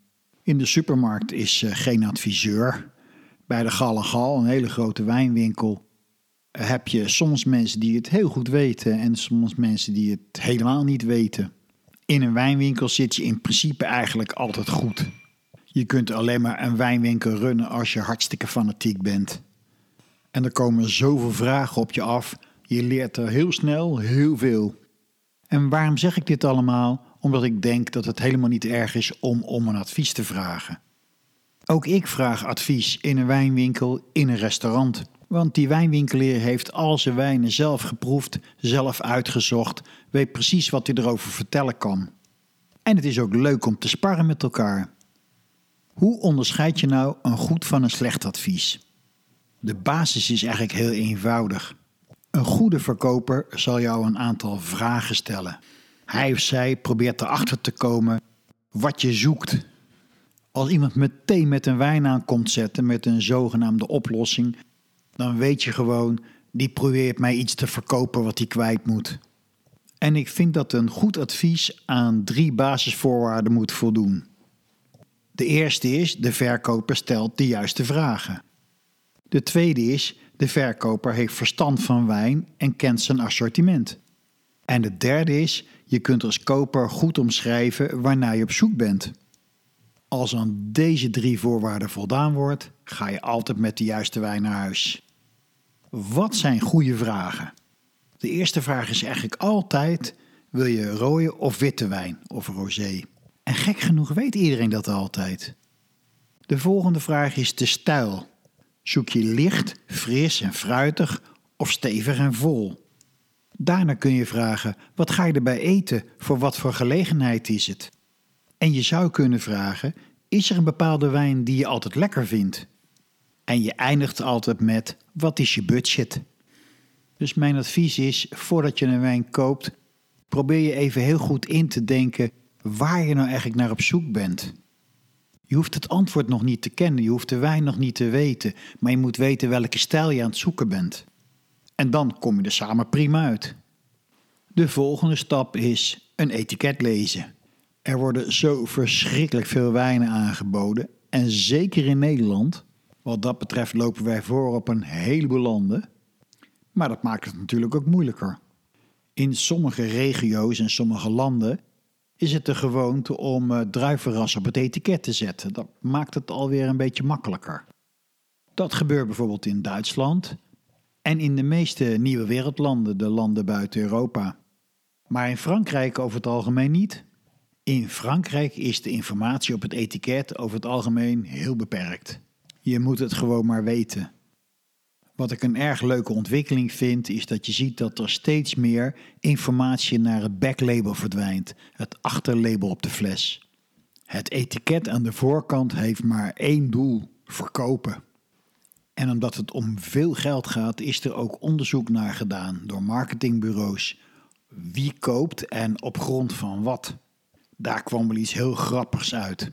In de supermarkt is uh, geen adviseur. Bij de Gal en Gal, een hele grote wijnwinkel, heb je soms mensen die het heel goed weten en soms mensen die het helemaal niet weten. In een wijnwinkel zit je in principe eigenlijk altijd goed. Je kunt alleen maar een wijnwinkel runnen als je hartstikke fanatiek bent. En er komen zoveel vragen op je af. Je leert er heel snel heel veel. En waarom zeg ik dit allemaal? Omdat ik denk dat het helemaal niet erg is om om een advies te vragen. Ook ik vraag advies in een wijnwinkel, in een restaurant. Want die wijnwinkelier heeft al zijn wijnen zelf geproefd, zelf uitgezocht, weet precies wat hij erover vertellen kan. En het is ook leuk om te sparren met elkaar. Hoe onderscheid je nou een goed van een slecht advies? De basis is eigenlijk heel eenvoudig. Een goede verkoper zal jou een aantal vragen stellen. Hij of zij probeert erachter te komen wat je zoekt. Als iemand meteen met een wijn aan komt zetten met een zogenaamde oplossing, dan weet je gewoon, die probeert mij iets te verkopen wat hij kwijt moet. En ik vind dat een goed advies aan drie basisvoorwaarden moet voldoen. De eerste is, de verkoper stelt de juiste vragen. De tweede is, de verkoper heeft verstand van wijn en kent zijn assortiment. En de derde is, je kunt als koper goed omschrijven waarnaar je op zoek bent. Als aan deze drie voorwaarden voldaan wordt, ga je altijd met de juiste wijn naar huis. Wat zijn goede vragen? De eerste vraag is eigenlijk altijd: wil je rode of witte wijn of rosé? En gek genoeg weet iedereen dat altijd. De volgende vraag is de stijl. Zoek je licht, fris en fruitig of stevig en vol? Daarna kun je vragen: wat ga je erbij eten? Voor wat voor gelegenheid is het? En je zou kunnen vragen: is er een bepaalde wijn die je altijd lekker vindt? En je eindigt altijd met: wat is je budget? Dus mijn advies is: voordat je een wijn koopt, probeer je even heel goed in te denken waar je nou eigenlijk naar op zoek bent. Je hoeft het antwoord nog niet te kennen, je hoeft de wijn nog niet te weten, maar je moet weten welke stijl je aan het zoeken bent. En dan kom je er samen prima uit. De volgende stap is een etiket lezen. Er worden zo verschrikkelijk veel wijnen aangeboden en zeker in Nederland. Wat dat betreft lopen wij voor op een heleboel landen. Maar dat maakt het natuurlijk ook moeilijker. In sommige regio's en sommige landen is het de gewoonte om uh, druivenras op het etiket te zetten. Dat maakt het alweer een beetje makkelijker. Dat gebeurt bijvoorbeeld in Duitsland en in de meeste nieuwe wereldlanden, de landen buiten Europa. Maar in Frankrijk over het algemeen niet. In Frankrijk is de informatie op het etiket over het algemeen heel beperkt. Je moet het gewoon maar weten. Wat ik een erg leuke ontwikkeling vind, is dat je ziet dat er steeds meer informatie naar het backlabel verdwijnt, het achterlabel op de fles. Het etiket aan de voorkant heeft maar één doel: verkopen. En omdat het om veel geld gaat, is er ook onderzoek naar gedaan door marketingbureaus. Wie koopt en op grond van wat? Daar kwam wel iets heel grappigs uit.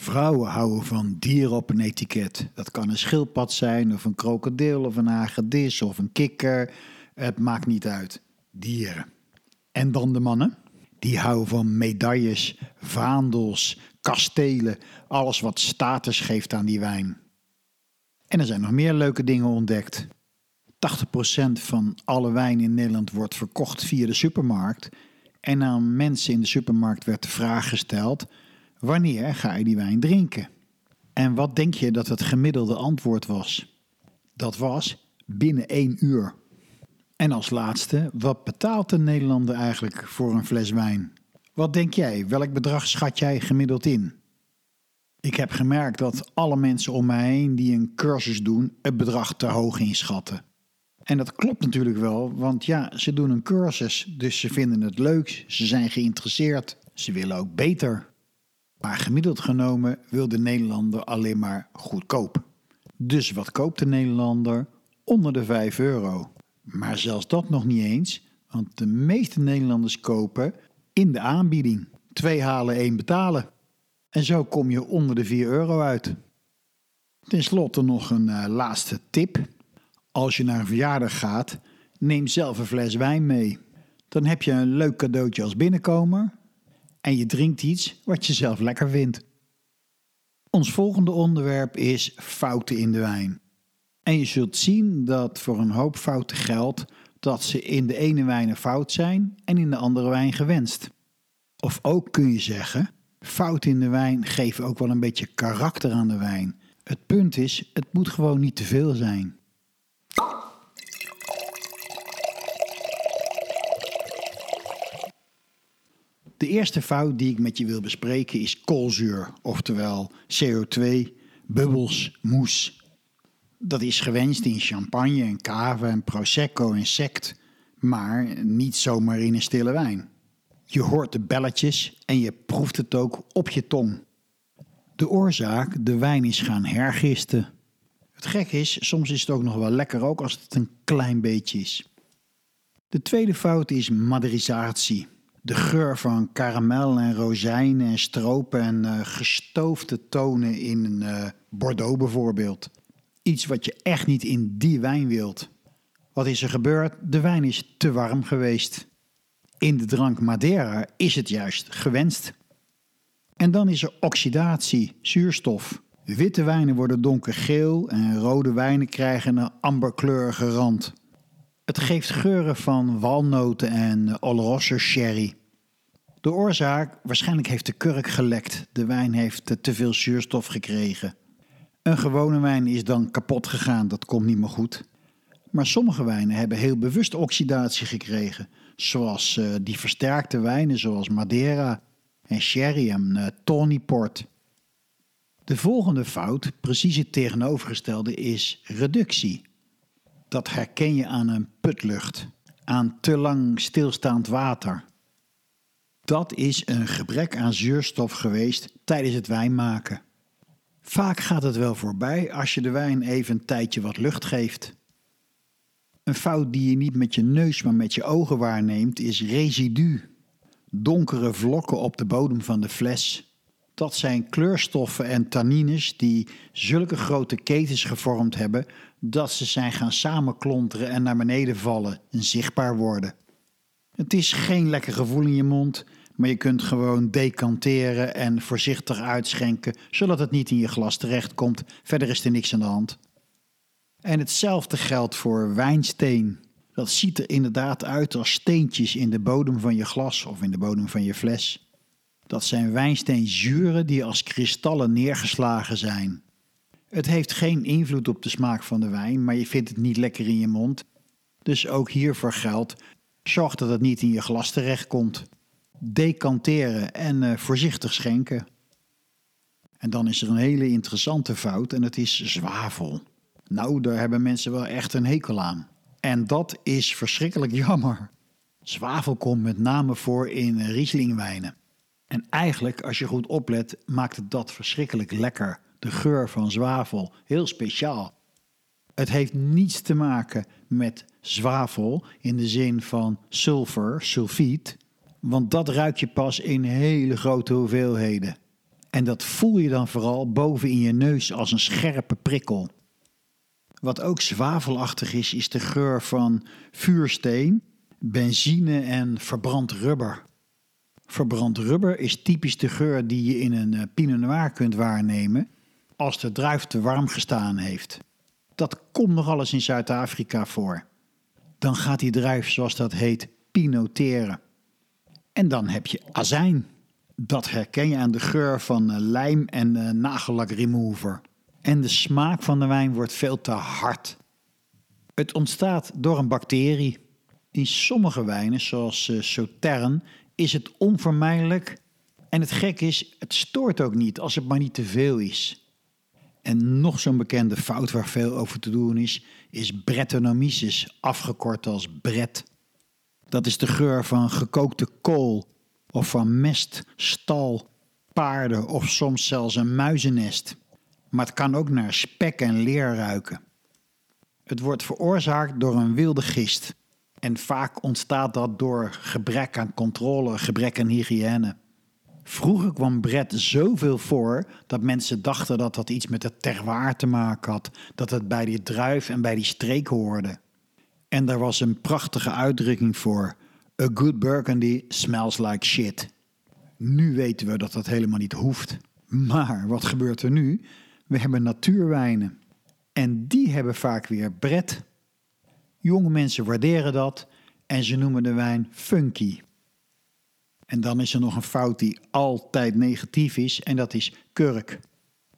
Vrouwen houden van dieren op een etiket. Dat kan een schildpad zijn, of een krokodil, of een hagedis, of een kikker. Het maakt niet uit. Dieren. En dan de mannen? Die houden van medailles, vaandels, kastelen, alles wat status geeft aan die wijn. En er zijn nog meer leuke dingen ontdekt. 80% van alle wijn in Nederland wordt verkocht via de supermarkt. En aan mensen in de supermarkt werd de vraag gesteld Wanneer ga je die wijn drinken? En wat denk je dat het gemiddelde antwoord was? Dat was binnen één uur. En als laatste, wat betaalt de Nederlander eigenlijk voor een fles wijn? Wat denk jij? Welk bedrag schat jij gemiddeld in? Ik heb gemerkt dat alle mensen om mij heen die een cursus doen, het bedrag te hoog inschatten. En dat klopt natuurlijk wel, want ja, ze doen een cursus, dus ze vinden het leuk, ze zijn geïnteresseerd, ze willen ook beter. Maar gemiddeld genomen wil de Nederlander alleen maar goedkoop. Dus wat koopt de Nederlander? Onder de 5 euro. Maar zelfs dat nog niet eens, want de meeste Nederlanders kopen in de aanbieding. Twee halen, één betalen. En zo kom je onder de 4 euro uit. Ten slotte nog een uh, laatste tip. Als je naar een verjaardag gaat, neem zelf een fles wijn mee. Dan heb je een leuk cadeautje als binnenkomer en je drinkt iets wat je zelf lekker vindt. Ons volgende onderwerp is fouten in de wijn. En je zult zien dat voor een hoop fouten geldt dat ze in de ene wijn fout zijn en in de andere wijn gewenst. Of ook kun je zeggen, fouten in de wijn geven ook wel een beetje karakter aan de wijn. Het punt is, het moet gewoon niet te veel zijn. De eerste fout die ik met je wil bespreken is koolzuur, oftewel CO2, bubbels, moes. Dat is gewenst in champagne en cave en prosecco en sect, maar niet zomaar in een stille wijn. Je hoort de belletjes en je proeft het ook op je tong. De oorzaak, de wijn is gaan hergisten. Het gek is, soms is het ook nog wel lekker ook als het een klein beetje is. De tweede fout is maderisatie. De geur van karamel en rozijnen en stropen en uh, gestoofde tonen in een uh, Bordeaux bijvoorbeeld. Iets wat je echt niet in die wijn wilt. Wat is er gebeurd? De wijn is te warm geweest. In de drank Madeira is het juist gewenst. En dan is er oxidatie, zuurstof. Witte wijnen worden donkergeel en rode wijnen krijgen een amberkleurige rand. Het geeft geuren van walnoten en Oloroso sherry. De oorzaak? Waarschijnlijk heeft de kurk gelekt. De wijn heeft te veel zuurstof gekregen. Een gewone wijn is dan kapot gegaan, dat komt niet meer goed. Maar sommige wijnen hebben heel bewust oxidatie gekregen, zoals uh, die versterkte wijnen zoals Madeira en sherry en uh, Tawny Port. De volgende fout, precies het tegenovergestelde, is reductie. Dat herken je aan een putlucht, aan te lang stilstaand water. Dat is een gebrek aan zuurstof geweest tijdens het wijnmaken. Vaak gaat het wel voorbij als je de wijn even een tijdje wat lucht geeft. Een fout die je niet met je neus, maar met je ogen waarneemt, is residu. Donkere vlokken op de bodem van de fles. Dat zijn kleurstoffen en tannines die zulke grote ketens gevormd hebben dat ze zijn gaan samenklonteren en naar beneden vallen en zichtbaar worden. Het is geen lekker gevoel in je mond, maar je kunt gewoon decanteren en voorzichtig uitschenken, zodat het niet in je glas terechtkomt. Verder is er niks aan de hand. En hetzelfde geldt voor wijnsteen. Dat ziet er inderdaad uit als steentjes in de bodem van je glas of in de bodem van je fles. Dat zijn wijnsteenzuren die als kristallen neergeslagen zijn. Het heeft geen invloed op de smaak van de wijn, maar je vindt het niet lekker in je mond. Dus ook hiervoor geldt: zorg dat het niet in je glas terechtkomt. Decanteren en uh, voorzichtig schenken. En dan is er een hele interessante fout en dat is zwavel. Nou, daar hebben mensen wel echt een hekel aan. En dat is verschrikkelijk jammer. Zwavel komt met name voor in Rieslingwijnen. En eigenlijk, als je goed oplet, maakt het dat verschrikkelijk lekker. De geur van zwavel, heel speciaal. Het heeft niets te maken met zwavel in de zin van sulfur, sulfiet, want dat ruik je pas in hele grote hoeveelheden. En dat voel je dan vooral boven in je neus als een scherpe prikkel. Wat ook zwavelachtig is, is de geur van vuursteen, benzine en verbrand rubber. Verbrand rubber is typisch de geur die je in een eh, Pinot Noir kunt waarnemen als de druif te warm gestaan heeft. Dat komt nog alles in Zuid-Afrika voor. Dan gaat die druif, zoals dat heet, pinoteren. En dan heb je azijn. Dat herken je aan de geur van eh, lijm en nagellakremover. En de smaak van de wijn wordt veel te hard. Het ontstaat door een bacterie. In sommige wijnen, zoals uh, Sautern, is het onvermijdelijk. En het gek is, het stoort ook niet als het maar niet te veel is. En nog zo'n bekende fout waar veel over te doen is, is Brettanomyces, afgekort als Bret. Dat is de geur van gekookte kool of van mest, stal, paarden of soms zelfs een muizennest maar het kan ook naar spek en leer ruiken. Het wordt veroorzaakt door een wilde gist. En vaak ontstaat dat door gebrek aan controle, gebrek aan hygiëne. Vroeger kwam Brett zoveel voor dat mensen dachten dat dat iets met het terroir te maken had, dat het bij die druif en bij die streek hoorde. En daar was een prachtige uitdrukking voor: A good burgundy smells like shit. Nu weten we dat dat helemaal niet hoeft. Maar wat gebeurt er nu? We hebben natuurwijnen. En die hebben vaak weer bret. Jonge mensen waarderen dat en ze noemen de wijn funky. En dan is er nog een fout die altijd negatief is en dat is kurk.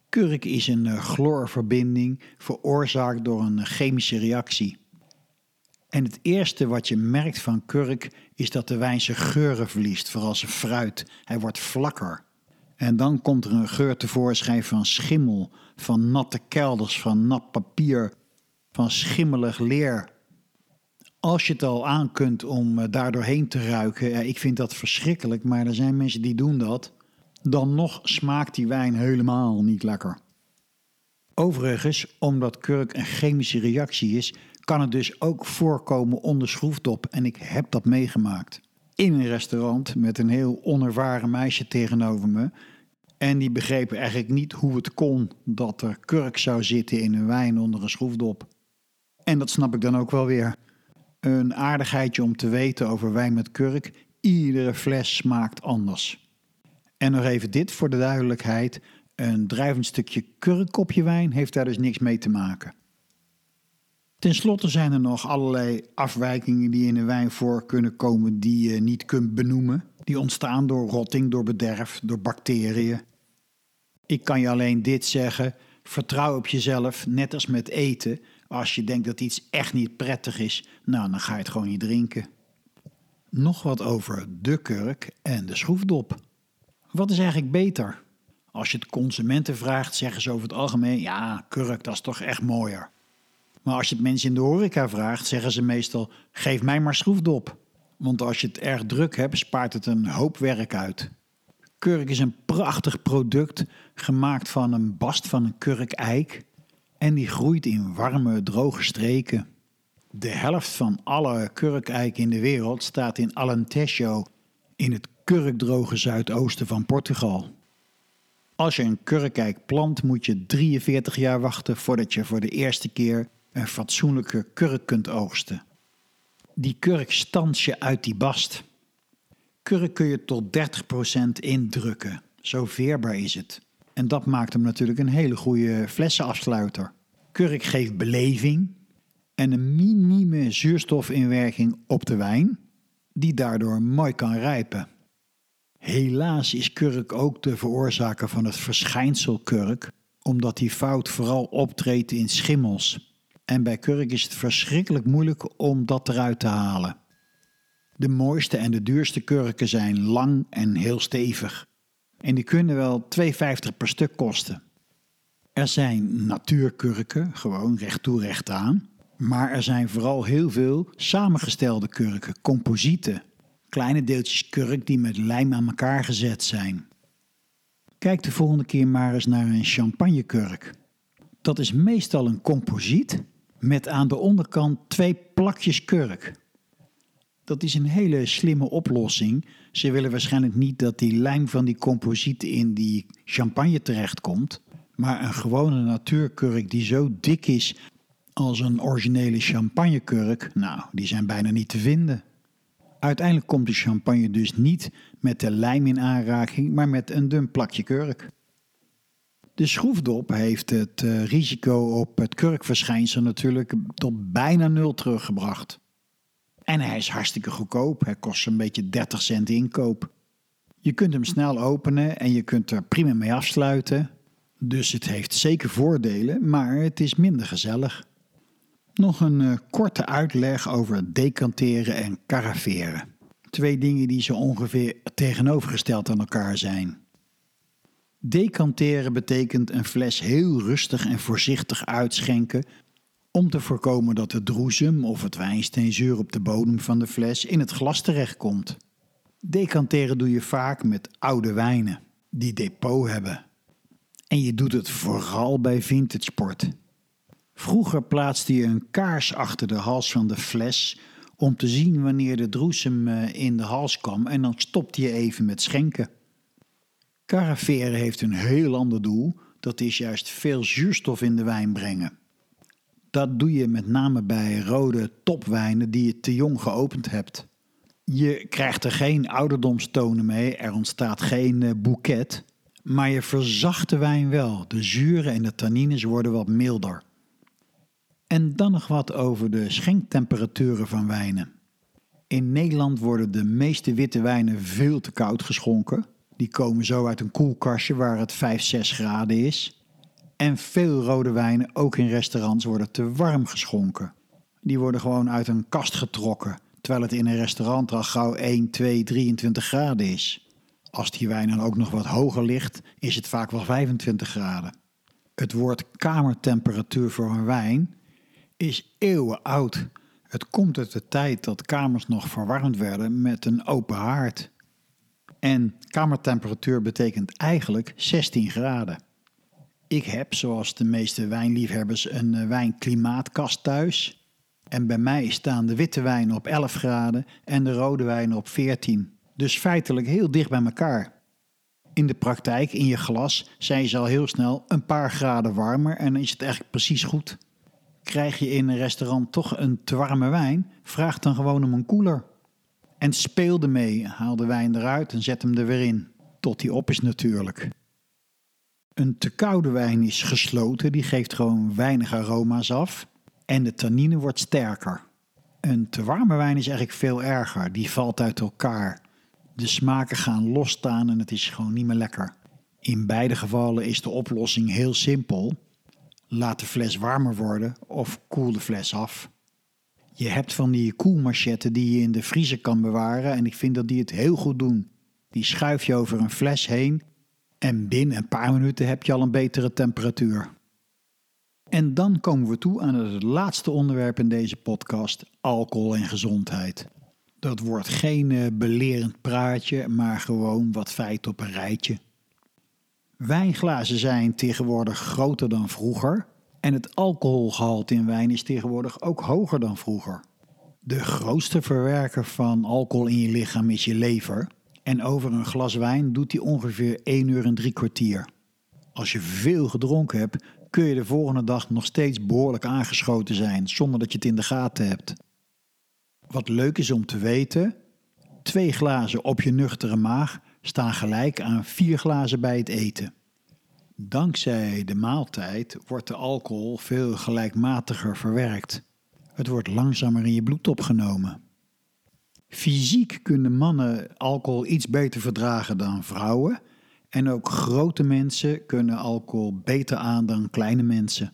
Kurk is een uh, chloorverbinding veroorzaakt door een chemische reactie. En het eerste wat je merkt van kurk is dat de wijn zijn geuren verliest, vooral zijn fruit. Hij wordt vlakker. En dan komt er een geur tevoorschijn van schimmel, van natte kelders, van nat papier, van schimmelig leer. Als je het al aan kunt om eh, daar doorheen te ruiken, ik vind dat verschrikkelijk, maar er zijn mensen die doen dat. Dan nog smaakt die wijn helemaal niet lekker. Overigens, omdat kurk een chemische reactie is, kan het dus ook voorkomen onder schroefdop en ik heb dat meegemaakt. In een restaurant met een heel onervaren meisje tegenover me en die begrepen eigenlijk niet hoe het kon dat er kurk zou zitten in een wijn onder een schroefdop. En dat snap ik dan ook wel weer. Een aardigheidje om te weten over wijn met kurk. Iedere fles smaakt anders. En nog even dit voor de duidelijkheid. Een drijvend stukje kurk op je wijn heeft daar dus niks mee te maken. Ten slotte zijn er nog allerlei afwijkingen die in een wijn voor kunnen komen die je niet kunt benoemen. Die ontstaan door rotting, door bederf, door bacteriën. Ik kan je alleen dit zeggen: vertrouw op jezelf, net als met eten. Als je denkt dat iets echt niet prettig is, nou dan ga je het gewoon niet drinken. Nog wat over de kurk en de schroefdop. Wat is eigenlijk beter? Als je het consumenten vraagt, zeggen ze over het algemeen: ja, kurk, dat is toch echt mooier. Maar als je het mensen in de horeca vraagt, zeggen ze meestal: geef mij maar schroefdop. Want als je het erg druk hebt, spaart het een hoop werk uit. Kurk is een prachtig product gemaakt van een bast van een kurkeik en die groeit in warme, droge streken. De helft van alle kurkeiken in de wereld staat in Alentejo, in het kurkdroge zuidoosten van Portugal. Als je een kurkeik plant, moet je 43 jaar wachten voordat je voor de eerste keer een fatsoenlijke kurk kunt oogsten. Die kurk stans je uit die bast. Kurk kun je tot 30% indrukken. Zo veerbaar is het. En dat maakt hem natuurlijk een hele goede flessenafsluiter. Kurk geeft beleving en een minieme zuurstofinwerking op de wijn, die daardoor mooi kan rijpen. Helaas is kurk ook de veroorzaker van het verschijnsel kurk, omdat die fout vooral optreedt in schimmels. En bij kurk is het verschrikkelijk moeilijk om dat eruit te halen. De mooiste en de duurste kurken zijn lang en heel stevig. En die kunnen wel 2,50 per stuk kosten. Er zijn natuurkurken, gewoon recht toe recht aan. Maar er zijn vooral heel veel samengestelde kurken, composieten. Kleine deeltjes kurk die met lijm aan elkaar gezet zijn. Kijk de volgende keer maar eens naar een champagnekurk. Dat is meestal een composiet met aan de onderkant twee plakjes kurk. Dat is een hele slimme oplossing. Ze willen waarschijnlijk niet dat die lijm van die composiet in die champagne terechtkomt. Maar een gewone natuurkurk die zo dik is als een originele champagnekurk, nou, die zijn bijna niet te vinden. Uiteindelijk komt de champagne dus niet met de lijm in aanraking, maar met een dun plakje kurk. De schroefdop heeft het uh, risico op het kurkverschijnsel natuurlijk tot bijna nul teruggebracht. En hij is hartstikke goedkoop. Hij kost een beetje 30 cent inkoop. Je kunt hem snel openen en je kunt er prima mee afsluiten. Dus het heeft zeker voordelen, maar het is minder gezellig. Nog een uh, korte uitleg over decanteren en caraveren. Twee dingen die zo ongeveer tegenovergesteld aan elkaar zijn. Decanteren betekent een fles heel rustig en voorzichtig uitschenken om te voorkomen dat de droesem of het wijnsteenzuur op de bodem van de fles in het glas terechtkomt. Decanteren doe je vaak met oude wijnen die depot hebben. En je doet het vooral bij vintage port. Vroeger plaatste je een kaars achter de hals van de fles om te zien wanneer de droesem eh, in de hals kwam en dan stopte je even met schenken. Caraveren heeft een heel ander doel, dat is juist veel zuurstof in de wijn brengen. Dat doe je met name bij rode topwijnen die je te jong geopend hebt. Je krijgt er geen ouderdomstonen mee, er ontstaat geen eh, boeket, maar je verzacht de wijn wel. De zuren en de tannines worden wat milder. En dan nog wat over de schenktemperaturen van wijnen. In Nederland worden de meeste witte wijnen veel te koud geschonken. Die komen zo uit een koelkastje waar het 5, 6 graden is. En veel rode wijnen, ook in restaurants, worden te warm geschonken. Die worden gewoon uit een kast getrokken, terwijl het in een restaurant al gauw 1, 2, 23 graden is. Als die wijn dan ook nog wat hoger ligt, is het vaak wel 25 graden. Het woord kamertemperatuur voor een wijn is eeuwen oud. Het komt uit de tijd dat kamers nog verwarmd werden met een open haard. En kamertemperatuur betekent eigenlijk 16 graden. Ik heb, zoals de meeste wijnliefhebbers, een eh, wijnklimaatkast thuis. En bij mij staan de witte wijnen op 11 graden en de rode wijnen op 14. Dus feitelijk heel dicht bij elkaar. In de praktijk, in je glas, zijn ze al heel snel een paar graden warmer en is het eigenlijk precies goed. Krijg je in een restaurant toch een te warme wijn, vraag dan gewoon om een koeler. En speel ermee, haal de wijn eruit en zet hem er weer in. Tot die op is natuurlijk. Een te koude wijn is gesloten, die geeft gewoon weinig aroma's af. En de tannine wordt sterker. Een te warme wijn is eigenlijk veel erger, die valt uit elkaar. De smaken gaan losstaan en het is gewoon niet meer lekker. In beide gevallen is de oplossing heel simpel. Laat de fles warmer worden of koel de fles af. Je hebt van die koelmachetten die je in de vriezer kan bewaren en ik vind dat die het heel goed doen. Die schuif je over een fles heen en binnen een paar minuten heb je al een betere temperatuur. En dan komen we toe aan het laatste onderwerp in deze podcast: alcohol en gezondheid. Dat wordt geen uh, belerend praatje, maar gewoon wat feit op een rijtje. Wijnglazen zijn tegenwoordig groter dan vroeger en het alcoholgehalte in wijn is tegenwoordig ook hoger dan vroeger. De grootste verwerker van alcohol in je lichaam is je lever. En over een glas wijn doet hij ongeveer 1 uur en drie kwartier. Als je veel gedronken hebt, kun je de volgende dag nog steeds behoorlijk aangeschoten zijn zonder dat je het in de gaten hebt. Wat leuk is om te weten: twee glazen op je nuchtere maag staan gelijk aan vier glazen bij het eten. Dankzij de maaltijd wordt de alcohol veel gelijkmatiger verwerkt. Het wordt langzamer in je bloed opgenomen. Fysiek kunnen mannen alcohol iets beter verdragen dan vrouwen. En ook grote mensen kunnen alcohol beter aan dan kleine mensen.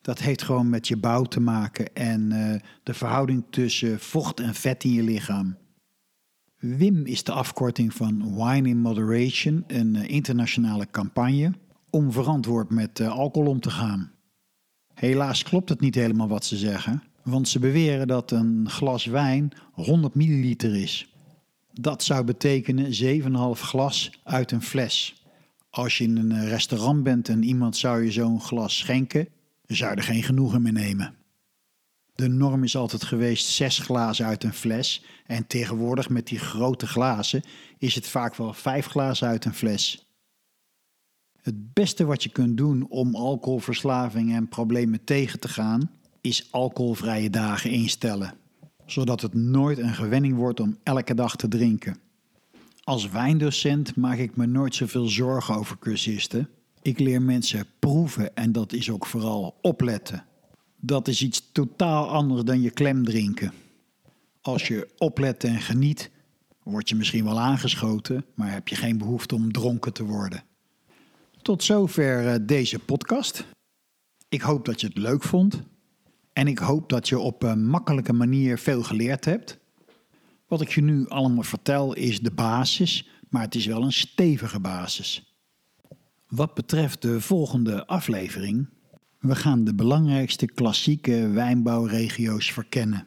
Dat heeft gewoon met je bouw te maken en uh, de verhouding tussen vocht en vet in je lichaam. WIM is de afkorting van Wine in Moderation, een uh, internationale campagne om verantwoord met uh, alcohol om te gaan. Helaas klopt het niet helemaal wat ze zeggen, want ze beweren dat een glas wijn 100 milliliter is. Dat zou betekenen 7,5 glas uit een fles. Als je in een restaurant bent en iemand zou je zo'n glas schenken, zou je er geen genoegen mee nemen. De norm is altijd geweest zes glazen uit een fles en tegenwoordig met die grote glazen is het vaak wel vijf glazen uit een fles. Het beste wat je kunt doen om alcoholverslaving en problemen tegen te gaan, is alcoholvrije dagen instellen, zodat het nooit een gewenning wordt om elke dag te drinken. Als wijndocent maak ik me nooit zoveel zorgen over cursisten. Ik leer mensen proeven en dat is ook vooral opletten. Dat is iets totaal anders dan je klem drinken. Als je oplet en geniet, word je misschien wel aangeschoten, maar heb je geen behoefte om dronken te worden. Tot zover eh, deze podcast. Ik hoop dat je het leuk vond. En ik hoop dat je op een makkelijke manier veel geleerd hebt. Wat ik je nu allemaal vertel is de basis, maar het is wel een stevige basis. Wat betreft de volgende aflevering, we gaan de belangrijkste klassieke wijnbouwregio's verkennen.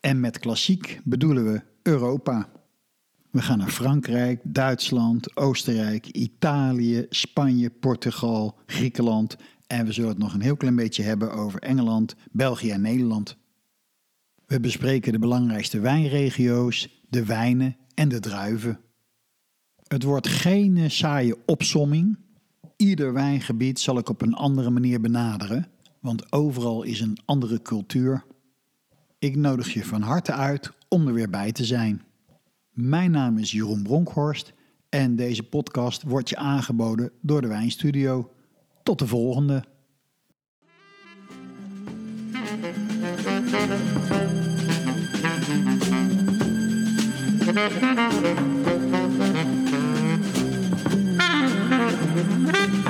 En met klassiek bedoelen we Europa. We gaan naar Frankrijk, Duitsland, Oostenrijk, Italië, Spanje, Portugal, Griekenland en we zullen het nog een heel klein beetje hebben over Engeland, België en Nederland. We bespreken de belangrijkste wijnregio's, de wijnen en de druiven. Het wordt geen saaie opsomming. Ieder wijngebied zal ik op een andere manier benaderen, want overal is een andere cultuur. Ik nodig je van harte uit om er weer bij te zijn. Mijn naam is Jeroen Bronkhorst en deze podcast wordt je aangeboden door de Wijnstudio. Tot de volgende.